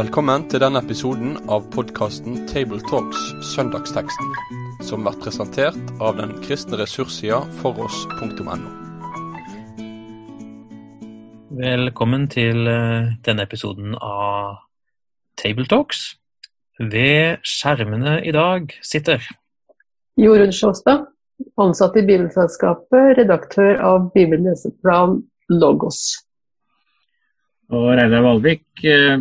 Velkommen til denne episoden av podkasten Tabletalks Søndagsteksten, som blir presentert av den kristne ressurssida foross.no. Velkommen til eh, denne episoden av Tabletalks. Ved skjermene i dag sitter Jorunn Sjåstad, ansatt i Bibelselskapet, redaktør av bibelleseplan Logos. Og Reidar Valvik, eh,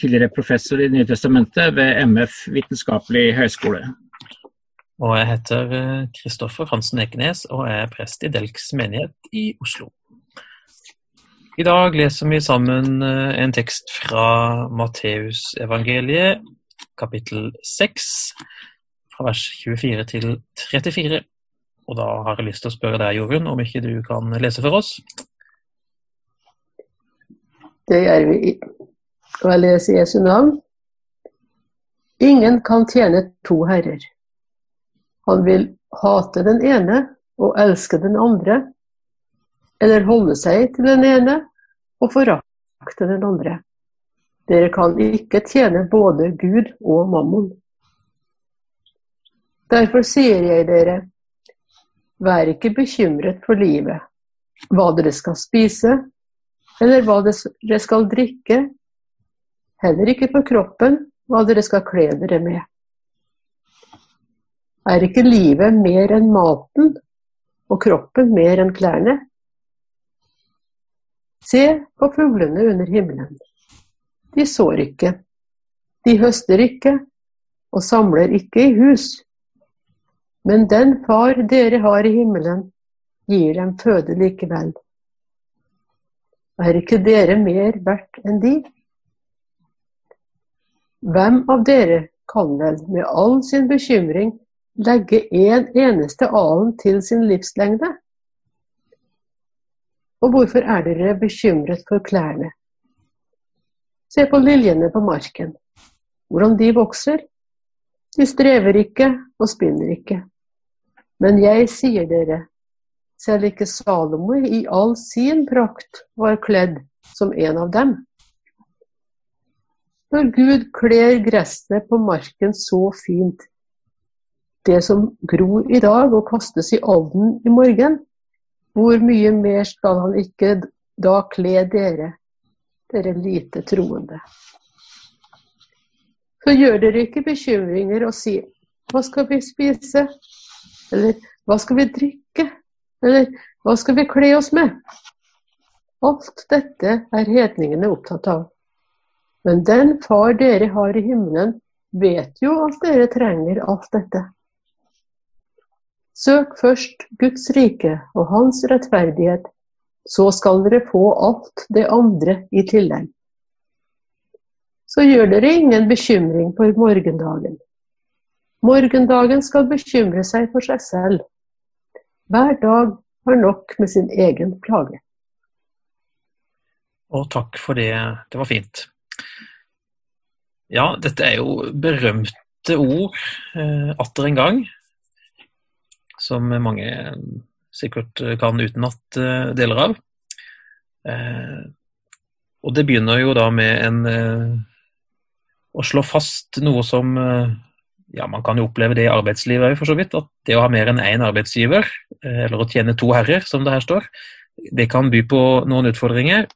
tidligere professor i Nytestamentet ved MF vitenskapelig høgskole. Og jeg heter Kristoffer Hansen Ekenes og er prest i Delks menighet i Oslo. I dag leser vi sammen eh, en tekst fra Matteusevangeliet, kapittel 6, fra vers 24 til 34. Og da har jeg lyst til å spørre deg, Jorunn, om ikke du kan lese for oss? Det gjør vi. Og jeg leser Jesu navn. Ingen kan tjene to herrer. Han vil hate den ene og elske den andre, eller holde seg til den ene og forakte den andre. Dere kan ikke tjene både Gud og mammon. Derfor sier jeg dere, vær ikke bekymret for livet, hva dere skal spise, eller hva dere skal drikke, heller ikke for kroppen, hva dere skal kle dere med. Er ikke livet mer enn maten, og kroppen mer enn klærne? Se på fuglene under himmelen. De sår ikke, de høster ikke og samler ikke i hus. Men den far dere har i himmelen, gir dem føde likevel. Er ikke dere mer verdt enn de? Hvem av dere kan vel med all sin bekymring legge en eneste alen til sin livslengde? Og hvorfor er dere bekymret for klærne? Se på liljene på marken, hvordan de vokser. De strever ikke og spinner ikke. Men jeg sier dere, selv ikke Salomo i all sin prakt var kledd som en av dem. Når Gud kler gresset på marken så fint, det som gror i dag og kastes i ovnen i morgen, hvor mye mer skal han ikke da kle dere, dere lite troende? Så gjør dere ikke bekymringer og si hva skal vi spise, eller hva skal vi drikke, eller hva skal vi kle oss med? Alt dette er hedningene opptatt av. Men den far dere har i himmelen, vet jo at dere trenger alt dette. Søk først Guds rike og hans rettferdighet, så skal dere få alt det andre i tillegg. Så gjør dere ingen bekymring for morgendagen. Morgendagen skal bekymre seg for seg selv. Hver dag har nok med sin egen plage. Og takk for det, det var fint. Ja, dette er jo berømte ord eh, atter en gang, som mange sikkert kan utenat eh, deler av. Eh, og det begynner jo da med en eh, å slå fast noe som eh, ja, man kan jo oppleve det i arbeidslivet òg, for så vidt. At det å ha mer enn én arbeidsgiver, eh, eller å tjene to herrer, som det her står, det kan by på noen utfordringer.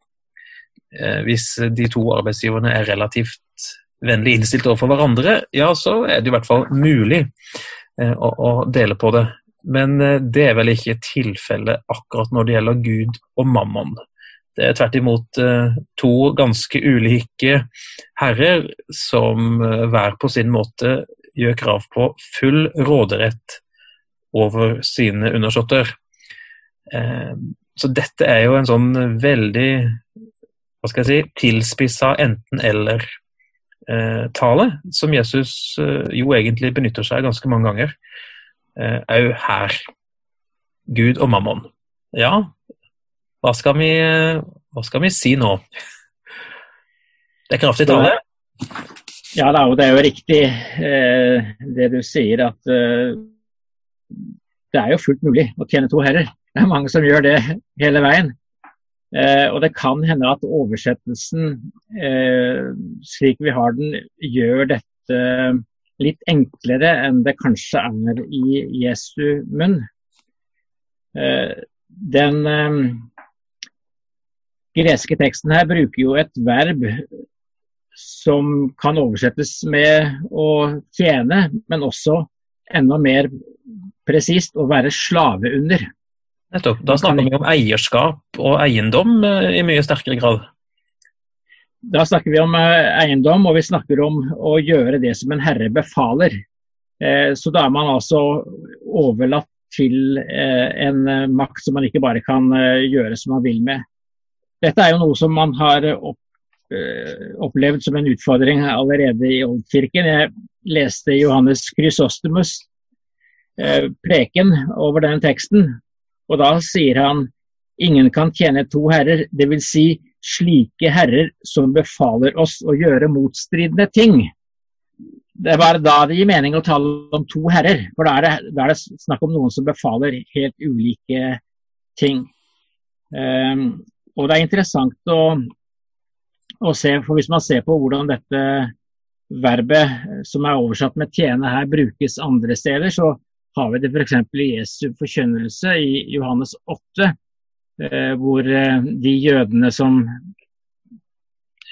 Eh, hvis de to arbeidsgiverne er relativt vennlig innstilt overfor hverandre, ja, så er det i hvert fall mulig eh, å, dele på det. Men det er vel ikke tilfellet akkurat når det gjelder Gud og mammon. Det er tvert imot to ganske ulike herrer som hver på sin måte gjør krav på full råderett over sine undersåtter. Eh, så dette er jo en sånn veldig hva skal jeg si, tilspissa enten-eller-tale, eh, som Jesus eh, jo egentlig benytter seg ganske mange ganger. Òg her. Gud og mammon. Ja, hva skal vi, hva skal vi si nå? Det er kraftig tale. Ja, da, og det er jo riktig eh, det du sier, at eh, det er jo fullt mulig å tjene to herrer. Det er mange som gjør det hele veien. Eh, og det kan hende at oversettelsen, eh, slik vi har den, gjør dette litt enklere enn det kanskje er i Jesu munn. Eh, den eh, greske teksten her bruker jo et verb som kan oversettes med å tjene, men også enda mer presist å være slave under. Nettopp. Da snakker vi om eierskap og eiendom eh, i mye sterkere grad. Da snakker vi om eh, eiendom, og vi snakker om å gjøre det som en herre befaler. Eh, så da er man altså overlatt til en makt som man ikke bare kan gjøre som man vil med. Dette er jo noe som man har opplevd som en utfordring allerede i Oldkirken. Jeg leste Johannes Chrysostomus preken over den teksten. Og da sier han ingen kan tjene to herrer, dvs. Si slike herrer som befaler oss å gjøre motstridende ting. Det er bare da det gir mening å tale om to herrer, for da er det, da er det snakk om noen som befaler helt ulike ting. Um, og det er interessant å, å, se, for hvis man ser på hvordan dette verbet som er oversatt med 'tjene' her brukes andre steder, så har vi det f.eks. i Jesu forkynnelse i Johannes 8, eh, hvor eh, de jødene som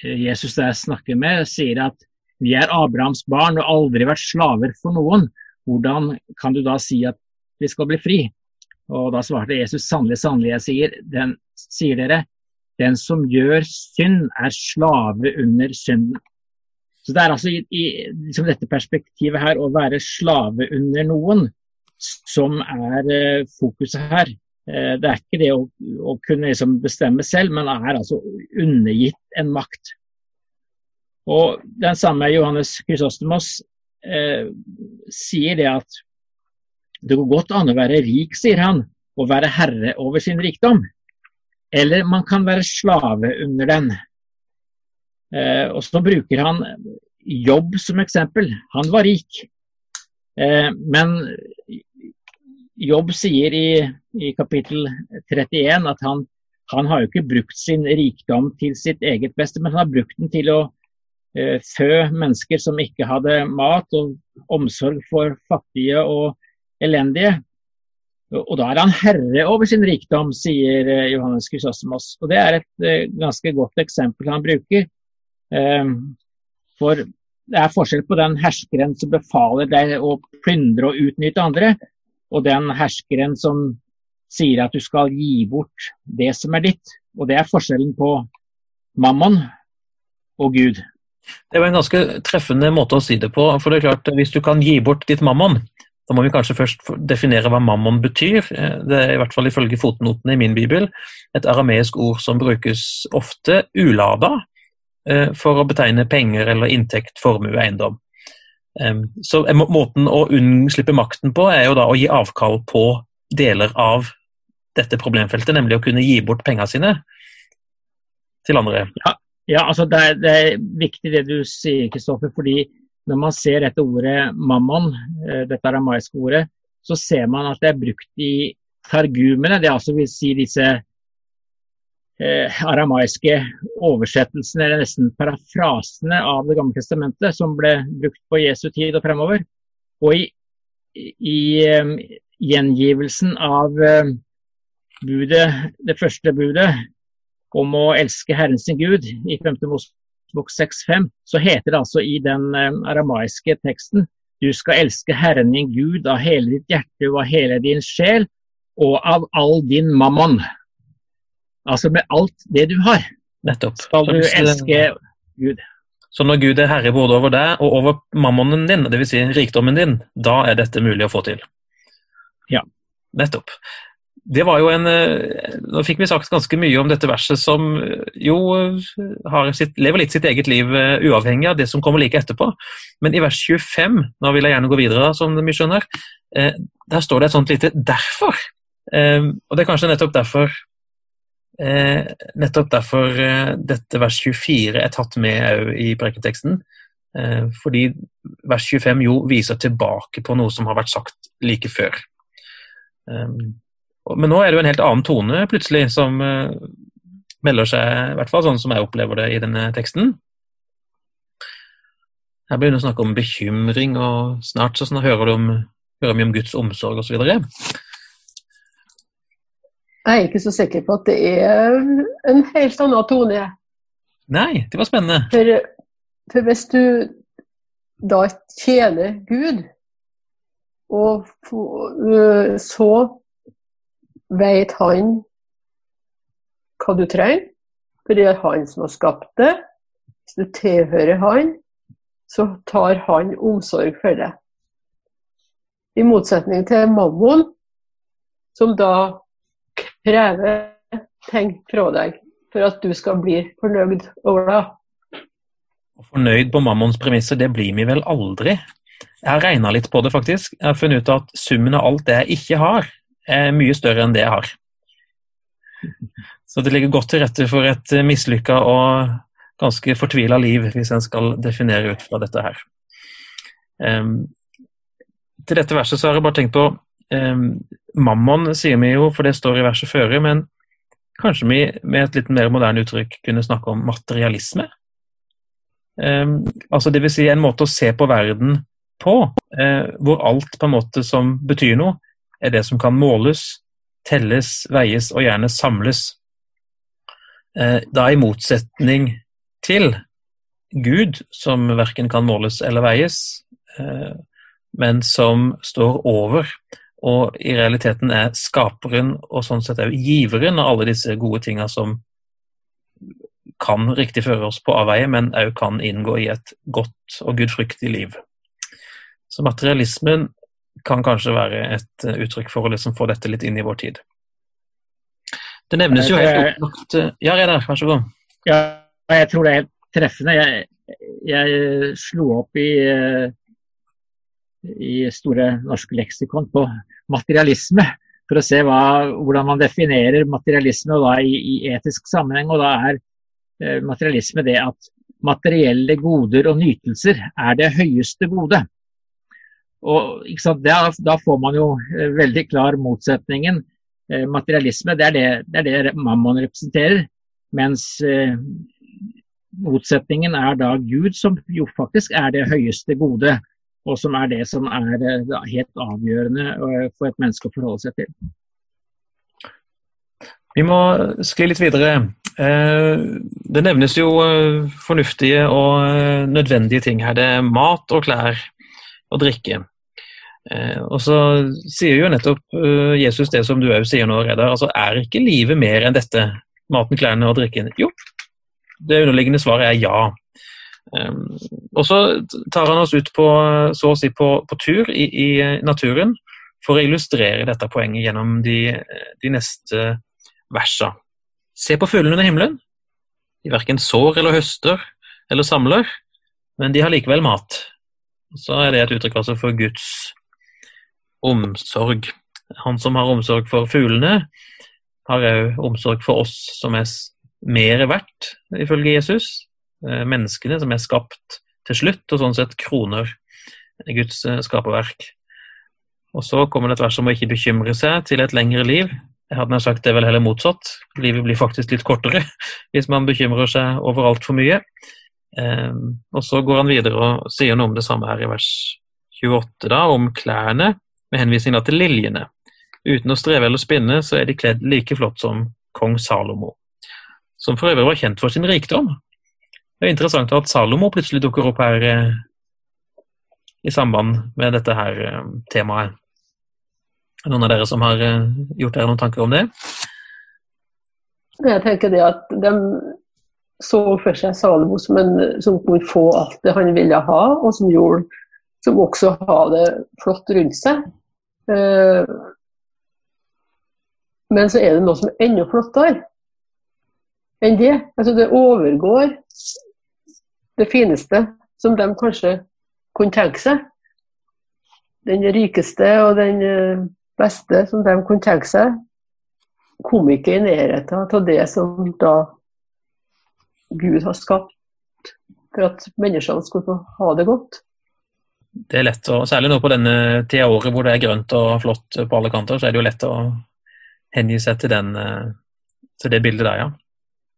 eh, Jesus der snakker med, sier at vi er Abrahams barn og aldri vært slaver for noen. Hvordan kan du da si at vi skal bli fri? Og Da svarte Jesus sannelig, sannelig, jeg sier, den, sier dere, den som gjør synd, er slave under synden. Så Det er altså i, i liksom dette perspektivet her å være slave under noen som er eh, fokuset her. Eh, det er ikke det å, å kunne liksom bestemme selv, men er altså undergitt en makt. Og Den samme Johannes Chrysostomos eh, sier det at det går godt an å være rik, sier han, og være herre over sin rikdom. Eller man kan være slave under den. Eh, og Så bruker han jobb som eksempel. Han var rik. Eh, men Jobb sier i, i kapittel 31 at han, han, har jo ikke brukt sin rikdom til sitt eget beste, men han har brukt den til å eh, fø mennesker som ikke hadde mat, og omsorg for fattige og elendige. Og da er han herre over sin rikdom, sier eh, Johannes Chrysostomos. Og det er et eh, ganske godt eksempel han bruker. Eh, for det er forskjell på den herskeren som befaler deg å plyndre og utnytte andre, og den herskeren som sier at du skal gi bort det som er ditt. Og det er forskjellen på mammon og Gud. Det var en ganske treffende måte å si det på. for det er klart, Hvis du kan gi bort ditt mammon, da må vi kanskje først definere hva mammon betyr. Det er i hvert fall ifølge fotnotene i min bibel et arameisk ord som brukes ofte ulada eh, for å betegne penger eller inntekt, formue, eiendom. Så måten å unnslippe makten på, er jo da å gi avkall på deler av dette problemfeltet, nemlig å kunne gi bort pengene sine til andre. Ja, ja altså det er, det er, viktig det du sier, Kristoffer. fordi når man ser dette ordet mammon, eh, dette aramaiske ordet, så ser man at det er brukt i targumene. Det altså vil si disse aramaiske oversettelsene, eller nesten parafrasene av Det gamle testamentet, som ble brukt på Jesu tid og fremover. Og i, i um, gjengivelsen av um, budet, det første budet om å elske Herren sin Gud i 5. Mosebok 6.5, så heter det altså i den aramaiske teksten du skal elske Herren din Gud av hele ditt hjerte og av hele din sjel og av all din mammon. Altså med alt det du har. Nettopp. Skal du elske Gud. Så når Gud er herre både over deg og over mammonen din, dvs. Si rikdommen din, da er dette mulig å få til? Ja. Nettopp. Det var jo en eh, Nå fikk vi sagt ganske mye om dette verset som eh, jo eh, sitt, lever litt sitt eget liv uavhengig av det som kommer like etterpå. Men i vers 25, nå vil jeg gjerne gå videre, som vi skjønner, der står det et sånt lite 'derfor'. Og det er kanskje nettopp derfor Eh, nettopp derfor eh, dette vers 24 er tatt med i prekenteksten. Eh, fordi vers 25 jo viser tilbake på noe som har vært sagt like før. Eh, men nå er det jo en helt annen tone plutselig som, eh, melder seg, i hvert fall sånn som jeg opplever det i denne teksten. Her begynner å snakke om bekymring, og snart så om, hører vi om Guds omsorg osv. Jeg er ikke så sikker på at det er en helt annen tone. Nei, det var spennende. For, for hvis du da tjener Gud, og så vet han hva du trenger, for det er han som har skapt det. Hvis du tilhører han, så tar han omsorg for det. I motsetning til mammon, som da krever ting fra deg for at du skal bli fornøyd over det. Fornøyd på mammons premisser, det blir vi vel aldri. Jeg har regna litt på det, faktisk. Jeg har funnet ut at summen av alt det jeg ikke har, er mye større enn det jeg har. Så det ligger godt til rette for et mislykka og ganske fortvila liv, hvis en skal definere ut fra dette her. Um, til dette verset så har jeg bare tenkt på Mammon sier vi jo, for det står i verset før, men kanskje vi med et litt mer moderne uttrykk kunne snakke om materialisme? Um, altså det vil si en måte å se på verden på, uh, hvor alt på en måte som betyr noe, er det som kan måles, telles, veies og gjerne samles. Uh, da i motsetning til Gud, som verken kan måles eller veies, uh, men som står over og i realiteten er skaperen og sånn sett òg giveren av alle disse gode tinga som kan riktig føre oss på avveie, men òg kan inngå i et godt og gudfryktig liv. Så materialismen kan kanskje være et uttrykk for å liksom få dette litt inn i vår tid. Det nevnes jo helt opplagt Ja, Reidar, vær så god. Ja, jeg tror det er helt treffende. Jeg, jeg slo opp i uh, i Store norske leksikon på materialisme, for å se hva, hvordan man definerer materialisme i, i, etisk sammenheng. og da er eh, materialisme det at materielle goder og nytelser er det høyeste gode. Og, da, da, får man jo eh, veldig klar motsetningen. Eh, materialisme det er det, det er det mammon representerer, mens eh, motsetningen er da Gud, som jo faktisk er det høyeste gode og som er det som er eh, helt avgjørende eh, for et menneske å forholde seg til. Vi må skli litt videre. Eh, det nevnes jo fornuftige og nødvendige ting her. Det er mat og klær og drikke. Og så sier jo nettopp Jesus det som du òg sier nå, Reidar. Altså, er ikke livet mer enn dette? Maten, klærne og drikken? Jo, det underliggende svaret er ja. Um, og så tar han oss ut på, så å si på, på tur i, i, naturen for å illustrere dette poenget gjennom de, de neste versa. Se på fuglene under himmelen. De verken sår eller høster eller samler, men de har likevel mat. Så er det et uttrykk altså for Guds omsorg. Han som har omsorg for fuglene, har òg omsorg for oss som er mer verdt, ifølge Jesus. Eh, menneskene som er skapt til slutt, og sånn sett kroner Guds eh, skaperverk. Og så kommer det et vers om å ikke bekymre seg til et lengre liv. Jeg hadde sagt det er vel heller motsatt. Livet blir faktisk litt kortere hvis man bekymrer seg over altfor mye. Um, og så går han videre og sier noe om det samme her i vers 28, da, om klærne, med henvisning til liljene. Uten å streve eller spinne, så er de kledd like flott som kong Salomo, som for øvrig var kjent for sin rikdom. Det er interessant at Salomo plutselig dukker opp her eh, i samband med dette her eh, temaet. Er det noen av dere som har eh, gjort dere noen tanker om det? Jeg tenker det at de så for seg Salomo som, en, som kunne få alt det han ville ha, og som, gjorde, som også har det flott rundt seg. Men så er det noe som er enda flottere enn det. Altså det overgår det fineste som de kanskje kunne tenke seg. Den rikeste og den eh, beste som de kunne tenke seg, kom ikke i nærheten av det som da Gud har skapt for at menneskene skulle få ha det godt. Det er lett, å, Særlig nå på denne tida av året hvor det er grønt og flott på alle kanter, så er det jo lett å hengi seg til, den, eh, til det bildet der, ja.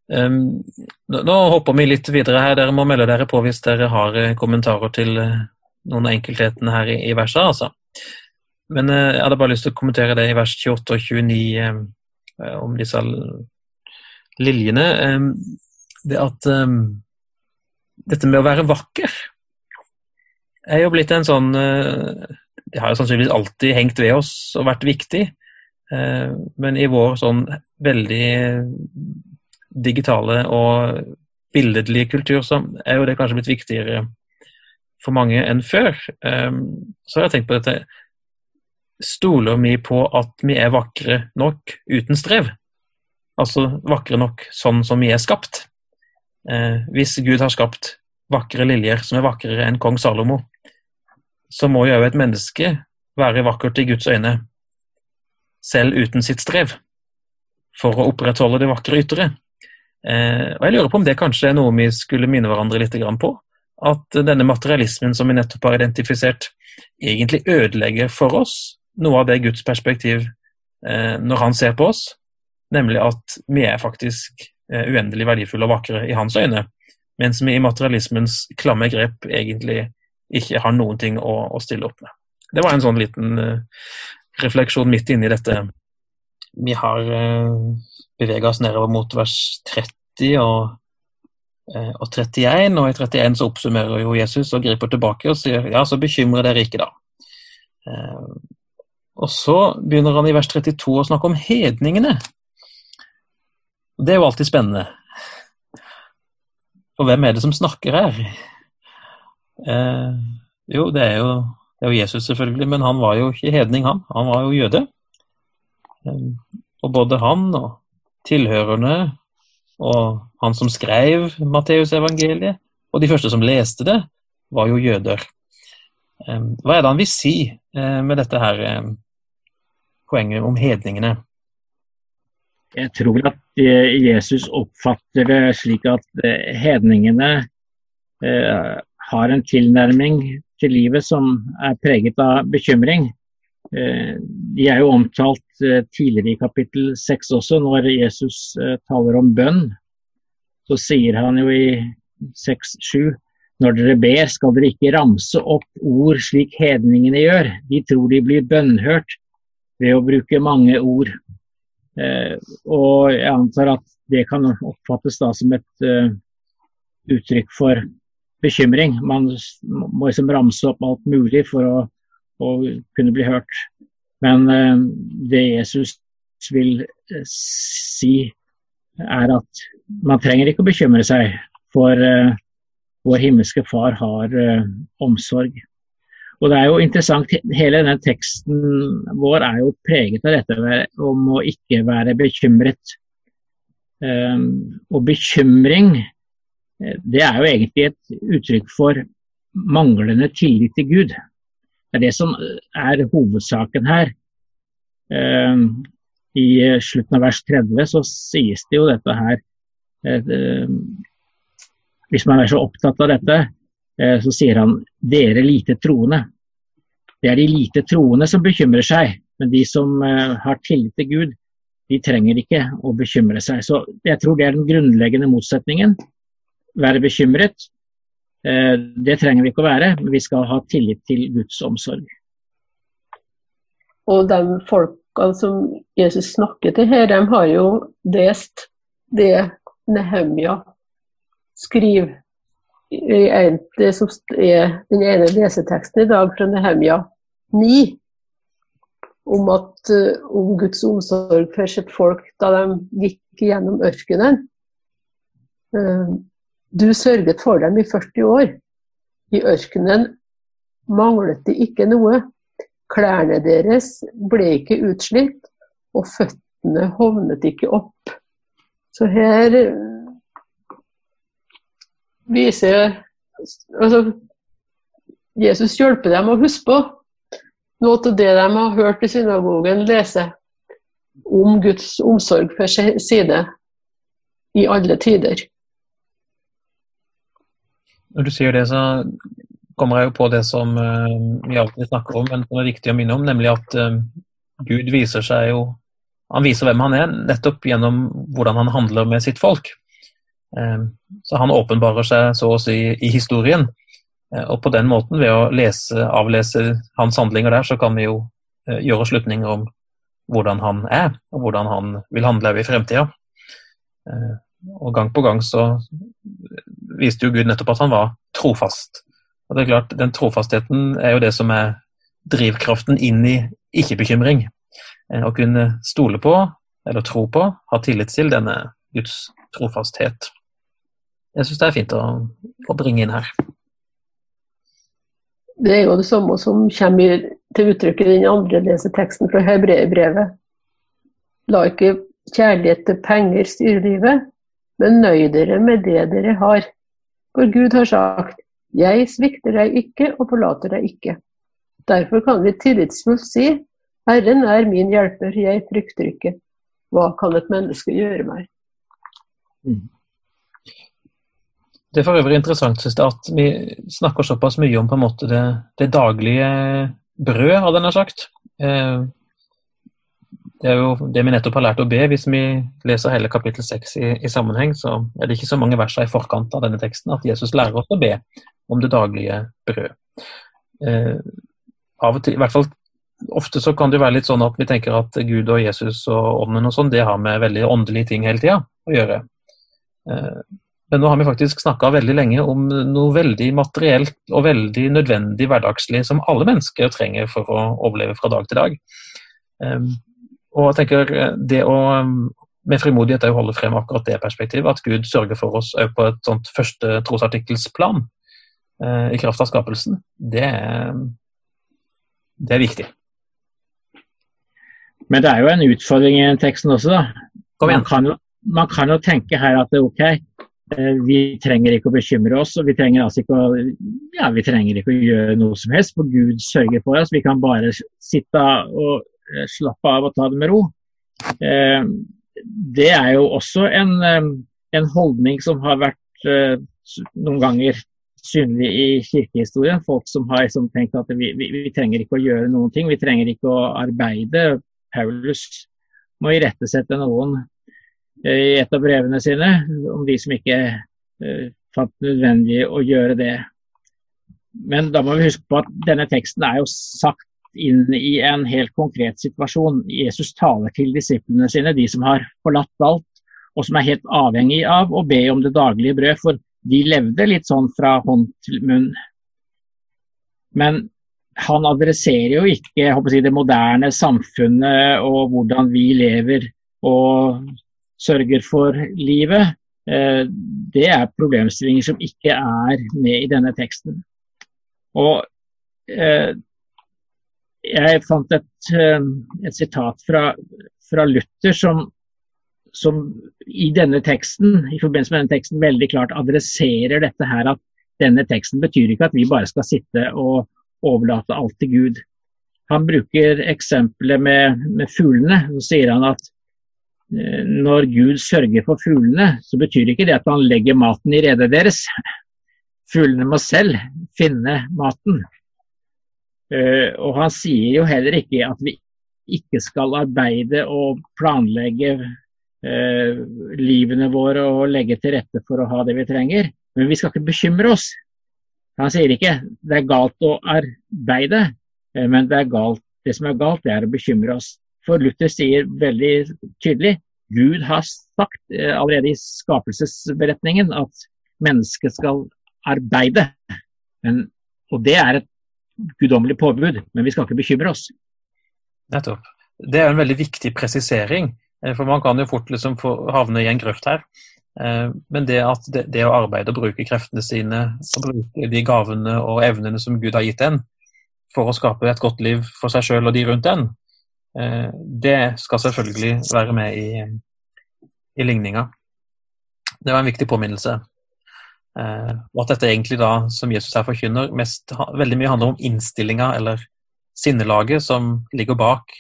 Um, nå, hopper vi litt videre her. Dere må melde dere på hvis dere har kommentarer til noen av enkelthetene her i, verset. altså. Men uh, jeg hadde bare lyst til å kommentere det i vers 28 og 29 um, om disse liljene. Um, det at dette med å være vakker er jo blitt en sånn Det har jo sannsynligvis alltid hengt ved oss og vært viktig. Eh, men i vår sånn veldig digitale og billedlige kultur så er jo det kanskje blitt viktigere for mange enn før. Eh, så har jeg tenkt på dette Stoler vi på at vi er vakre nok uten strev? Altså vakre nok sånn som vi er skapt? Eh, hvis Gud har skapt vakre liljer som er vakrere enn kong Salomo, så må jo òg et menneske være vakkert i Guds øyne selv uten sitt strev, for å opprettholde det vakre ytre. Eh, og Jeg lurer på om det kanskje er noe vi skulle minne hverandre litt på. At denne materialismen som vi nettopp har identifisert, egentlig ødelegger for oss noe av det Guds perspektiv eh, når han ser på oss, nemlig at vi er faktisk eh, uendelig verdifulle og vakre i hans øyne, mens vi i materialismens klamme grep egentlig ikke har noen ting å, å stille opp med. Det var en sånn liten refleksjon midt inni dette. Vi har bevega oss nedover mot vers 30 og, eh, og 31, og i 31 så oppsummerer jo Jesus og griper tilbake og sier ja, så bekymrer dere ikke, da. Eh, og så begynner han i vers 32 å snakke om hedningene. Det er jo alltid spennende. For hvem er det som snakker her? Eh, jo, det er jo det er jo Jesus, selvfølgelig, men han var jo ikke hedning, han. Han var jo jøde. Eh, og både han og tilhørerne og han som skrev Matteusevangeliet, og de første som leste det, var jo jøder. Hva er det han vil si eh, med dette her eh, poenget om hedningene? Jeg tror at eh, Jesus oppfatter det slik at hedningene har en tilnærming til livet som er preget av bekymring. Eh, de er jo omtalt eh, tidligere i kapittel 6 også, når Jesus eh, taler om bønn. Så sier han jo i 6-7 når dere ber, skal dere ikke ramse opp ord slik hedningene gjør. De tror de blir bønnhørt ved å bruke mange ord. Og jeg antar at det kan oppfattes da som et uttrykk for bekymring. Man må liksom ramse opp alt mulig for å, å kunne bli hørt. Men eh, det Jesus vil eh, si, er at man trenger ikke å bekymre seg, for eh, vår himmelske Far har omsorg. Og det er jo interessant, Hele denne teksten vår er jo preget av dette om å ikke være bekymret. Og bekymring det er jo egentlig et uttrykk for manglende tillit til Gud. Det er det som er hovedsaken her. Eh, I slutten av vers 30 så sies det jo dette her eh, Hvis man er så opptatt av dette, så sier han dere lite troende. Det er de lite troende som bekymrer seg, men de som har tillit til Gud, de trenger ikke å bekymre seg. Så Jeg tror det er den grunnleggende motsetningen være bekymret. Eh, det trenger vi ikke å være, men vi skal ha tillit til Guds omsorg. Og de folkene som Jesus snakker til her, de har jo lest det Nehemja skriver det som er den ene leseteksten i dag fra Nehemja 9, om, at, eh, om Guds omsorg for sitt folk da de gikk gjennom ørkenen. Eh, du sørget for dem i 40 år. I ørkenen manglet de ikke noe. Klærne deres ble ikke utslitt, og føttene hovnet ikke opp. Så her viser altså, Jesus hjelper dem å huske på noe av det de har hørt i synagogen lese om Guds omsorg for sine i alle tider. Når du sier det, så kommer jeg jo på det som uh, vi alltid snakker om, men som er viktig å minne om, nemlig at uh, Gud viser seg jo Han viser hvem han er, nettopp gjennom hvordan han handler med sitt folk. Så han åpenbarer seg så å si i historien. Og på den måten, ved å lese, avlese hans handlinger der, så kan vi jo gjøre slutninger om hvordan han er, og hvordan han vil handle i fremtida. Og gang på gang så viste jo Gud nettopp at han var trofast. Og det er klart, Den trofastheten er jo det som er drivkraften inn i ikke-bekymring. Eh, å kunne stole på, eller tro på, ha tillit til denne Guds trofasthet. Jeg syns det er fint å, å, bringe inn her. Det er jo det samme som kommer til uttrykk i den andre leseteksten fra hebreerbrevet. La ikke kjærlighet til penger styre livet, men nøy dere med det dere har. For Gud har sagt, jeg svikter deg ikke og forlater deg ikke. Derfor kan vi tillitsfullt si, Herren er min hjelper, jeg frykter ikke. Hva kan et menneske gjøre meg? Mm. Det er for øvrig interessant synes jeg, at vi snakker såpass mye om på en måte det, det daglige brød, hadde jeg sagt. Eh, det er jo det vi nettopp har lært å be. Hvis vi leser hele kapittel 6 i, i, sammenheng, så er det ikke så mange verser i forkant av denne teksten at Jesus lærer oss å be om det daglige brød. Eh, av og til, i hvert fall Ofte så kan det være litt sånn at vi tenker at Gud og Jesus og ånden og sånn, det har med veldig åndelige ting hele tida å gjøre. Eh, men nå har vi faktisk snakka veldig lenge om noe veldig materielt og veldig nødvendig hverdagslig som alle mennesker trenger for å overleve fra dag til dag. Eh, og jeg tenker det å med frimodighet å holde frem akkurat det perspektivet, at Gud sørger for oss på et sånt første trosartikkelsplan eh, i kraft av skapelsen, det er, det er viktig. Men det er jo en utfordring i teksten også, da. Man kan, man kan jo tenke her at ok, eh, vi trenger ikke å bekymre oss, og vi trenger altså ikke å, ja, vi trenger ikke å gjøre noe som helst, for Gud sørger for oss. Vi kan bare sitte og eh, slappe av og ta det med ro. Eh, det er jo også en, en holdning som har vært noen ganger synlig i kirkehistorien. Folk som har liksom tenkt at vi, vi, vi, trenger ikke å gjøre noen ting, vi trenger ikke å arbeide. Paulus må irettesette noen eh, i et av brevene sine om de som ikke fant nødvendig å gjøre det. Men da må vi huske på at denne teksten er jo sagt inn i en helt konkret situasjon. Jesus taler til disiplene sine, de som har forlatt alt, og som er helt avhengig av å be om det daglige brød. For de levde litt sånn fra hånd til munn. Men han adresserer jo ikke jeg, det moderne samfunnet og hvordan vi lever og sørger for livet. Eh, det er problemstillinger som ikke er med i denne teksten. Og eh, jeg fant et, eh, et sitat fra, fra Luther som som i denne teksten, i forbindelse med denne teksten veldig klart adresserer dette her at denne teksten betyr ikke at vi bare skal sitte og overlate alt til Gud. Han bruker eksempelet med, med fuglene. Så sier han at eh, når Gud sørger for fuglene, så betyr ikke det at han legger maten i redet deres. Fuglene må selv finne maten. Uh, og han sier jo heller ikke at vi ikke skal arbeide og planlegge eh, livene våre og legge til rette for å ha det vi trenger. Men vi skal ikke bekymre oss. Han sier ikke det er galt å arbeide, eh, men det, galt, det som er galt, det er å bekymre oss. For Luther sier veldig tydelig Gud har sagt eh, allerede i skapelsesberetningen at mennesket skal arbeide. Men, og det er et guddommelig påbud, men vi skal ikke bekymre oss. Nettopp. Det er en veldig viktig presisering. Eh, for man kan jo fort liksom havne i en grøft her. Eh, men det at det, det, å arbeide og bruke kreftene sine, og bruke de gavene og evnene som Gud har gitt en, for å skape et godt liv for seg sjøl og de rundt en, eh, det skal selvfølgelig være med i, i ligninga. Det var en viktig påminnelse. Og at dette egentlig da, som Jesus her forkynner, mest, veldig mye handler om innstillinga eller sinnelaget som ligger bak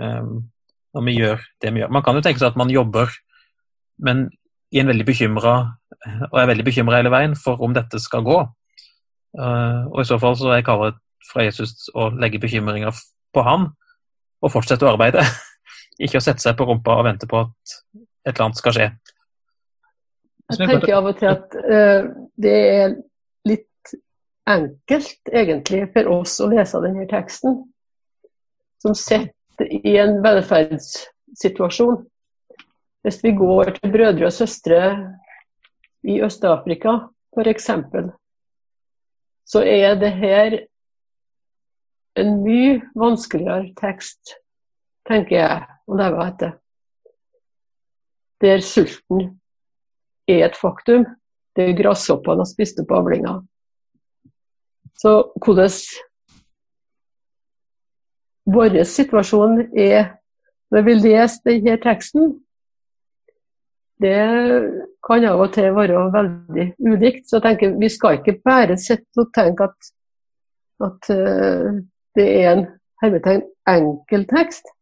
når vi gjør det vi gjør. Man kan jo tenke seg at man jobber, men i en veldig bekymra, og er veldig bekymra hele veien for om dette skal gå. Eh, og i så fall så er jeg kallet fra Jesus å legge bekymringer på han og fortsette å arbeide. Ikke å sette seg på rumpa og vente på at et eller annet skal skje. Jeg tenker av og til at det er litt enkelt, egentlig, for oss å lese denne teksten, som sitter i en velferdssituasjon. Hvis vi går til brødre og søstre i Øst-Afrika, f.eks., så er det her en mye vanskeligere tekst, tenker jeg, å leve etter. Der sulten er et faktum. Det er gresshoppene har spist opp avlinga. Så hvordan vår situasjon er når vi leser denne teksten, det kan av og til være veldig ulikt. Så jeg tenker vi skal ikke bare sitte og tenke at, at uh, det er en hermetegn enkel tekst.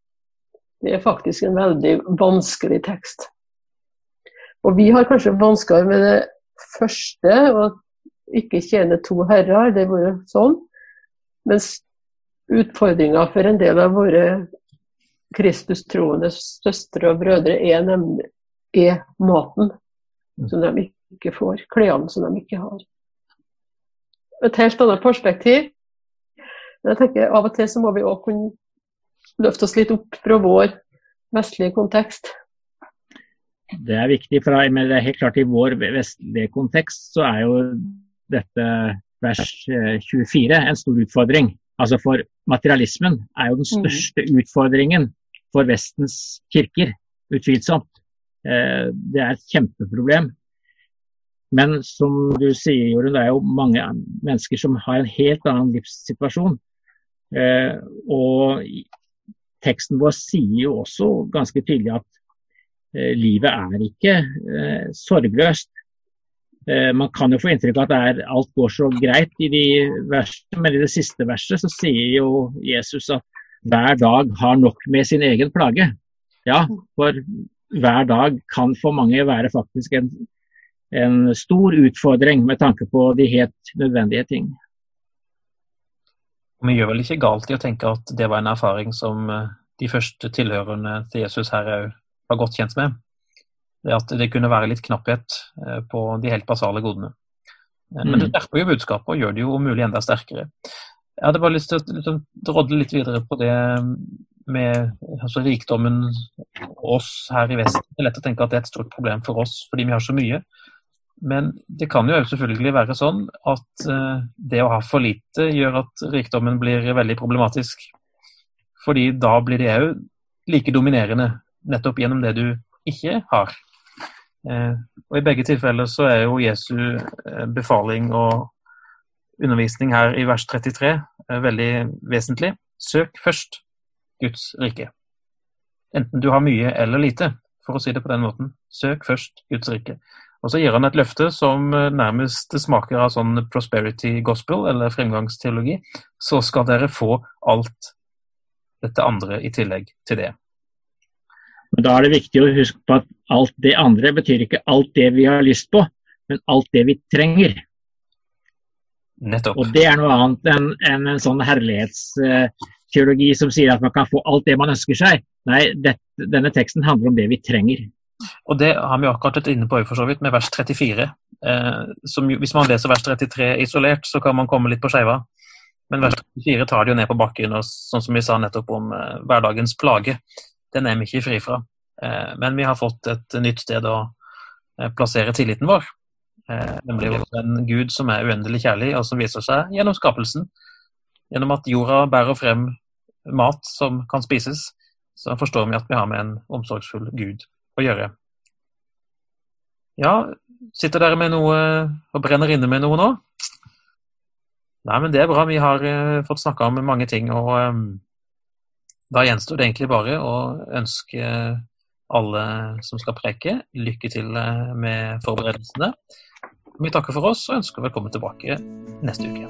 Det er faktisk en veldig vanskelig tekst. Og vi har kanskje vanskeligere med det første, og ikke tjene to herrer, det var sånn. Mens utfordringa for en del av våre Kristus-troende søstre og brødre er nemlig er maten som de ikke får, klærne som de ikke har. Et helt annet perspektiv. Men jeg tenker Av og til så må vi òg kunne løfte oss litt opp fra vår vestlige kontekst. Det er viktig, for men det er helt klart i vår vestlige kontekst så er jo dette vers 24 eh, en stor utfordring. Altså for materialismen er jo den mm. største utfordringen for Vestens kirker, utvilsomt. Eh, det er et kjempeproblem. Men som du sier, Jorunn, det er jo mange mennesker som har en helt annen livssituasjon. Eh, og teksten vår sier jo også ganske tydelig at livet er ikke eh, sorgløst. Eh, man kan jo få inntrykk av at er, alt går så greit i de versene, men i det siste verset så sier jo Jesus at hver dag har nok med sin egen plage. Ja, for hver dag kan for mange være faktisk en, en stor utfordring med tanke på de helt nødvendige ting. Vi gjør vel ikke galt i å tenke at det var en erfaring som de første tilhørende til Jesus her òg var godt kjent med, det at det kunne være litt knapphet eh, på de helt basale godene. Eh, men det mm. skjerper jo budskapet og gjør det jo om mulig enda sterkere. Jeg hadde bare lyst til å liksom, drodle litt videre på det med altså, rikdommen oss her i Vesten. Det er lett å tenke at det er et stort problem for oss fordi vi har så mye. Men det kan jo selvfølgelig være sånn at uh, det å ha for lite gjør at rikdommen blir veldig problematisk. Fordi da blir det òg like dominerende nettopp gjennom det du ikke har. Eh, og I begge tilfeller så er jo Jesu eh, befaling og undervisning her i vers 33 eh, veldig vesentlig. Søk først Guds rike. Enten du har mye eller lite, for å si det på den måten. Søk først Guds rike. Og så gir han et løfte som nærmest smaker av sånn prosperity gospel, eller fremgangsteologi. Så skal dere få alt dette andre i tillegg til det. Men da er det viktig å huske på at alt det andre betyr ikke alt det vi har lyst på, men alt det vi trenger. Nettopp. Og det er noe annet enn en, en sånn herlighetsteologi som sier at man kan få alt det man ønsker seg. Nei, det, denne teksten handler om det vi trenger. Og det har vi akkurat vært inne på for så vidt, med vers 34. Eh, som, hvis man leser vers 33 isolert, så kan man komme litt på skeiva. Men vers 34 tar det jo ned på bakken, og sånn som vi sa nettopp om eh, hverdagens plage den er vi ikke fri fra. Eh, men vi har fått et nytt sted å eh, plassere tilliten vår. Eh, nemlig en Gud som er uendelig kjærlig, og som viser seg gjennom skapelsen. Gjennom at jorda bærer frem mat som kan spises, så forstår vi at vi har med en omsorgsfull Gud å gjøre. Ja, sitter dere med noe og brenner inne med noe nå? Nei, men det er bra. Vi har fått snakka om mange ting. og da gjenstår det egentlig bare å ønske alle som skal preke, lykke til eh, med forberedelsene. Vi takker for oss og ønsker velkommen tilbake neste uke.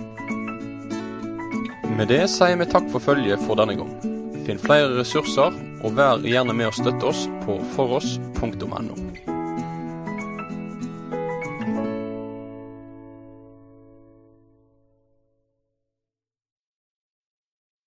Med det sier vi takk for følget for denne gang. Finn flere ressurser, og vær gjerne med å støtte oss på foross.no.